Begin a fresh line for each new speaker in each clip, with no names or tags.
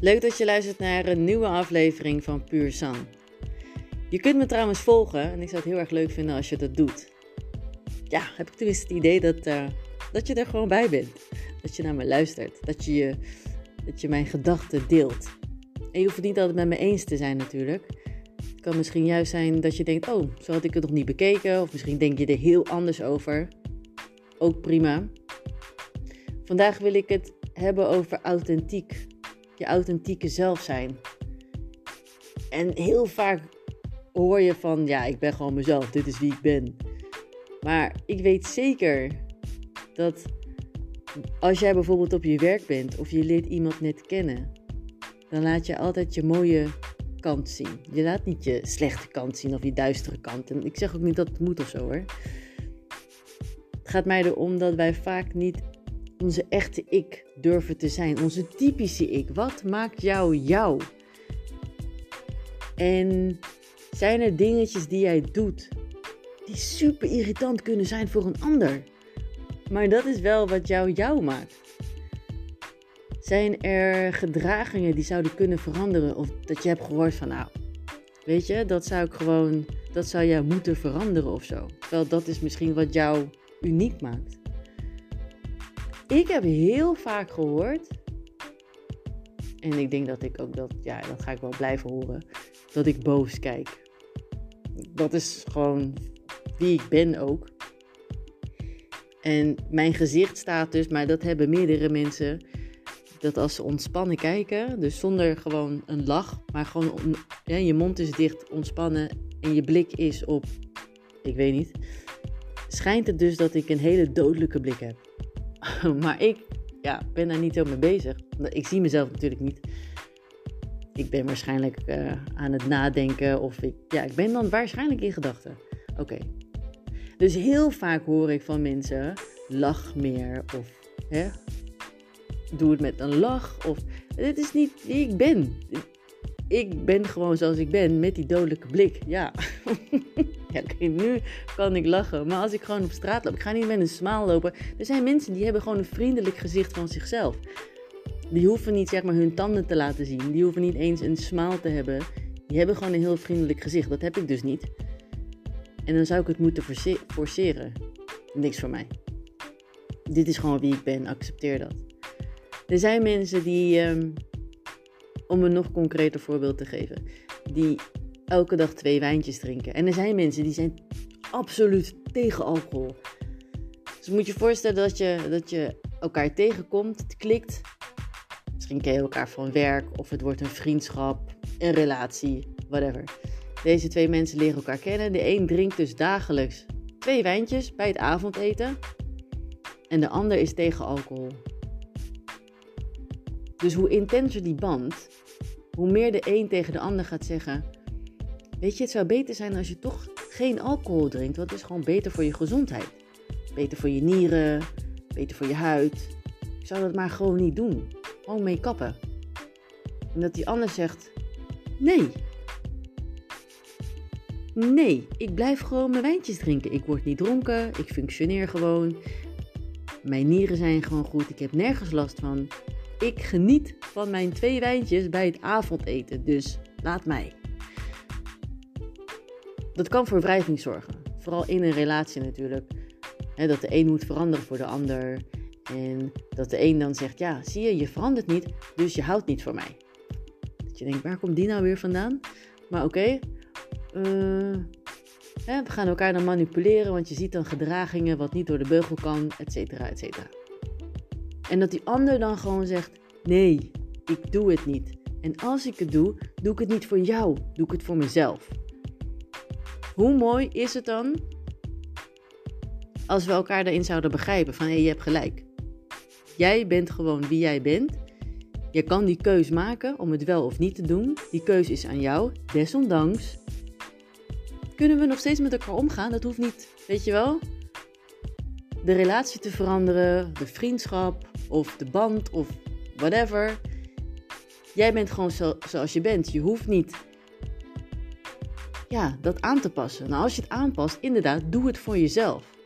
Leuk dat je luistert naar een nieuwe aflevering van Puur San. Je kunt me trouwens volgen en ik zou het heel erg leuk vinden als je dat doet. Ja, heb ik tenminste het idee dat, uh, dat je er gewoon bij bent. Dat je naar me luistert. Dat je, dat je mijn gedachten deelt. En je hoeft het niet altijd met me eens te zijn natuurlijk. Het kan misschien juist zijn dat je denkt, oh, zo had ik het nog niet bekeken. Of misschien denk je er heel anders over. Ook prima. Vandaag wil ik het hebben over authentiek je authentieke zelf zijn. En heel vaak hoor je van, ja, ik ben gewoon mezelf, dit is wie ik ben. Maar ik weet zeker dat als jij bijvoorbeeld op je werk bent of je leert iemand net kennen, dan laat je altijd je mooie kant zien. Je laat niet je slechte kant zien of je duistere kant. En ik zeg ook niet dat het moet of zo hoor. Het gaat mij erom dat wij vaak niet onze echte ik durven te zijn. Onze typische ik. Wat maakt jou jou? En zijn er dingetjes die jij doet die super irritant kunnen zijn voor een ander? Maar dat is wel wat jou jou maakt. Zijn er gedragingen die zouden kunnen veranderen? Of dat je hebt gehoord van, nou, weet je, dat zou ik gewoon, dat zou jij moeten veranderen of zo. Terwijl dat is misschien wat jou uniek maakt. Ik heb heel vaak gehoord, en ik denk dat ik ook dat, ja, dat ga ik wel blijven horen, dat ik boos kijk. Dat is gewoon wie ik ben ook. En mijn gezicht staat dus, maar dat hebben meerdere mensen, dat als ze ontspannen kijken, dus zonder gewoon een lach, maar gewoon je mond is dicht, ontspannen en je blik is op, ik weet niet, schijnt het dus dat ik een hele dodelijke blik heb. maar ik ja, ben daar niet zo mee bezig. Ik zie mezelf natuurlijk niet. Ik ben waarschijnlijk uh, aan het nadenken of ik, ja, ik ben dan waarschijnlijk in gedachten. Oké. Dus heel vaak hoor ik van mensen, lach meer of hè, doe het met een lach of dit is niet wie ik ben ik ben gewoon zoals ik ben met die dodelijke blik. Ja, nu kan ik lachen. Maar als ik gewoon op straat loop, ik ga niet met een smaal lopen. Er zijn mensen die hebben gewoon een vriendelijk gezicht van zichzelf. Die hoeven niet zeg maar hun tanden te laten zien. Die hoeven niet eens een smaal te hebben. Die hebben gewoon een heel vriendelijk gezicht. Dat heb ik dus niet. En dan zou ik het moeten forceren. Niks voor mij. Dit is gewoon wie ik ben. Accepteer dat. Er zijn mensen die... Ehm, om een nog concreter voorbeeld te geven, die elke dag twee wijntjes drinken. En er zijn mensen die zijn absoluut tegen alcohol. Dus moet je voorstellen dat je, dat je elkaar tegenkomt, het klikt. Misschien ken je elkaar van werk of het wordt een vriendschap, een relatie, whatever. Deze twee mensen leren elkaar kennen. De een drinkt dus dagelijks twee wijntjes bij het avondeten. En de ander is tegen alcohol. Dus hoe intenser die band, hoe meer de een tegen de ander gaat zeggen: Weet je, het zou beter zijn als je toch geen alcohol drinkt, want het is gewoon beter voor je gezondheid. Beter voor je nieren, beter voor je huid. Ik zou dat maar gewoon niet doen. Gewoon mee kappen. En dat die ander zegt: Nee. Nee, ik blijf gewoon mijn wijntjes drinken. Ik word niet dronken, ik functioneer gewoon. Mijn nieren zijn gewoon goed, ik heb nergens last van. Ik geniet van mijn twee wijntjes bij het avondeten, dus laat mij. Dat kan voor wrijving zorgen, vooral in een relatie natuurlijk. dat de een moet veranderen voor de ander. En dat de een dan zegt: Ja, zie je, je verandert niet, dus je houdt niet voor mij. Dat je denkt: Waar komt die nou weer vandaan? Maar oké, eh, we gaan elkaar dan manipuleren, want je ziet dan gedragingen wat niet door de beugel kan, et cetera, et cetera. En dat die ander dan gewoon zegt: Nee, ik doe het niet. En als ik het doe, doe ik het niet voor jou, doe ik het voor mezelf. Hoe mooi is het dan als we elkaar daarin zouden begrijpen van hé, je hebt gelijk. Jij bent gewoon wie jij bent. Je kan die keus maken om het wel of niet te doen. Die keus is aan jou. Desondanks kunnen we nog steeds met elkaar omgaan. Dat hoeft niet, weet je wel, de relatie te veranderen, de vriendschap, of de band of whatever. Jij bent gewoon zo, zoals je bent. Je hoeft niet ja, dat aan te passen. Nou, als je het aanpast, inderdaad, doe het voor jezelf.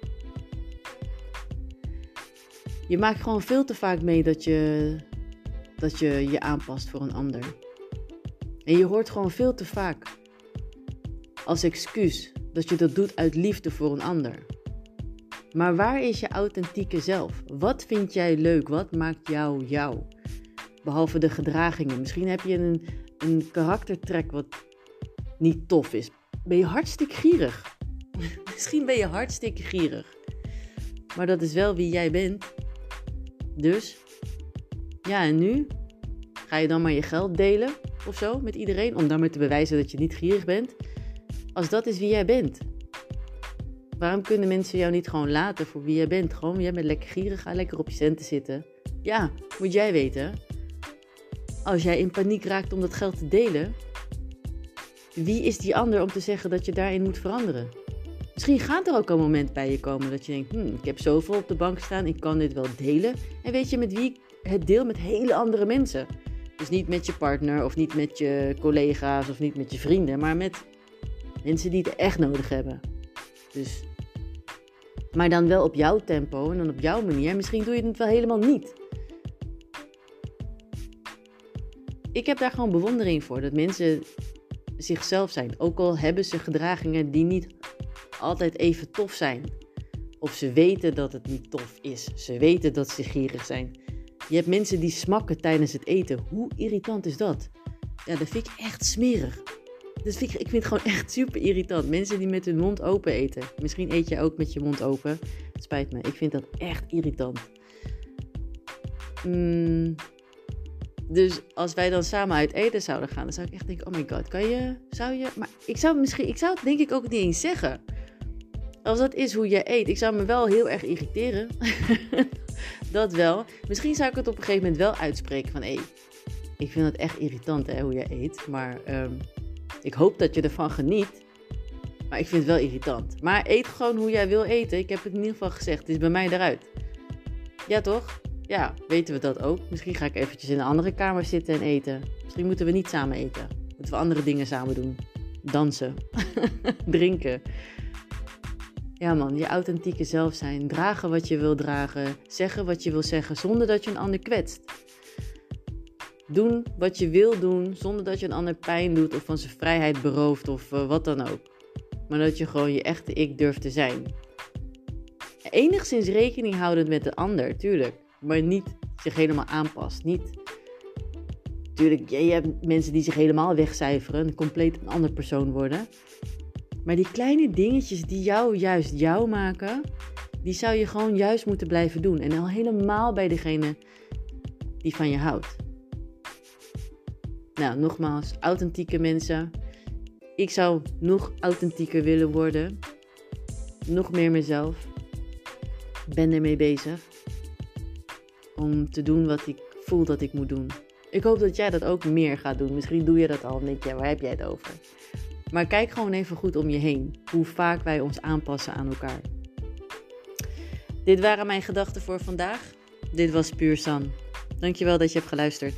Je maakt gewoon veel te vaak mee dat je, dat je je aanpast voor een ander. En je hoort gewoon veel te vaak als excuus dat je dat doet uit liefde voor een ander. Maar waar is je authentieke zelf? Wat vind jij leuk? Wat maakt jou jou? Behalve de gedragingen. Misschien heb je een, een karaktertrek wat niet tof is. Ben je hartstikke gierig? Misschien ben je hartstikke gierig. Maar dat is wel wie jij bent. Dus, ja, en nu? Ga je dan maar je geld delen of zo met iedereen om daarmee te bewijzen dat je niet gierig bent? Als dat is wie jij bent. Waarom kunnen mensen jou niet gewoon laten voor wie jij bent? Gewoon, jij bent lekker gierig, ga lekker op je centen zitten. Ja, moet jij weten. Als jij in paniek raakt om dat geld te delen, wie is die ander om te zeggen dat je daarin moet veranderen? Misschien gaat er ook een moment bij je komen dat je denkt: hm, ik heb zoveel op de bank staan, ik kan dit wel delen. En weet je met wie het deel? Met hele andere mensen. Dus niet met je partner of niet met je collega's of niet met je vrienden, maar met mensen die het echt nodig hebben. Dus, maar dan wel op jouw tempo en dan op jouw manier. Misschien doe je het wel helemaal niet. Ik heb daar gewoon bewondering voor dat mensen zichzelf zijn. Ook al hebben ze gedragingen die niet altijd even tof zijn. Of ze weten dat het niet tof is. Ze weten dat ze gierig zijn. Je hebt mensen die smakken tijdens het eten. Hoe irritant is dat? Ja, dat vind ik echt smerig. Dat vind ik, vind het gewoon echt super irritant. Mensen die met hun mond open eten. Misschien eet je ook met je mond open. Spijt me. Ik vind dat echt irritant. Mm, dus als wij dan samen uit eten zouden gaan, dan zou ik echt denken: oh my god, kan je, zou je? Maar ik zou misschien, ik zou het denk ik ook niet eens zeggen. Als dat is hoe je eet, ik zou me wel heel erg irriteren. dat wel. Misschien zou ik het op een gegeven moment wel uitspreken van: hé, hey, ik vind het echt irritant hè, hoe je eet, maar um, ik hoop dat je ervan geniet. Maar ik vind het wel irritant. Maar eet gewoon hoe jij wil eten. Ik heb het in ieder geval gezegd. Het is bij mij eruit. Ja, toch? Ja, weten we dat ook. Misschien ga ik eventjes in een andere kamer zitten en eten. Misschien moeten we niet samen eten. Moeten we andere dingen samen doen. Dansen. Drinken. Ja man, je authentieke zelf zijn. Dragen wat je wil dragen. Zeggen wat je wil zeggen zonder dat je een ander kwetst. Doen wat je wil doen zonder dat je een ander pijn doet of van zijn vrijheid berooft of uh, wat dan ook. Maar dat je gewoon je echte ik durft te zijn. Enigszins rekening houdend met de ander, tuurlijk. Maar niet zich helemaal aanpast. Niet. Tuurlijk, je hebt mensen die zich helemaal wegcijferen, een compleet een ander persoon worden. Maar die kleine dingetjes die jou juist jou maken, die zou je gewoon juist moeten blijven doen. En al helemaal bij degene die van je houdt. Nou, nogmaals, authentieke mensen. Ik zou nog authentieker willen worden. Nog meer mezelf. Ben ermee bezig. Om te doen wat ik voel dat ik moet doen. Ik hoop dat jij dat ook meer gaat doen. Misschien doe je dat al en denk je, waar heb jij het over? Maar kijk gewoon even goed om je heen. Hoe vaak wij ons aanpassen aan elkaar. Dit waren mijn gedachten voor vandaag. Dit was Puur San. Dankjewel dat je hebt geluisterd.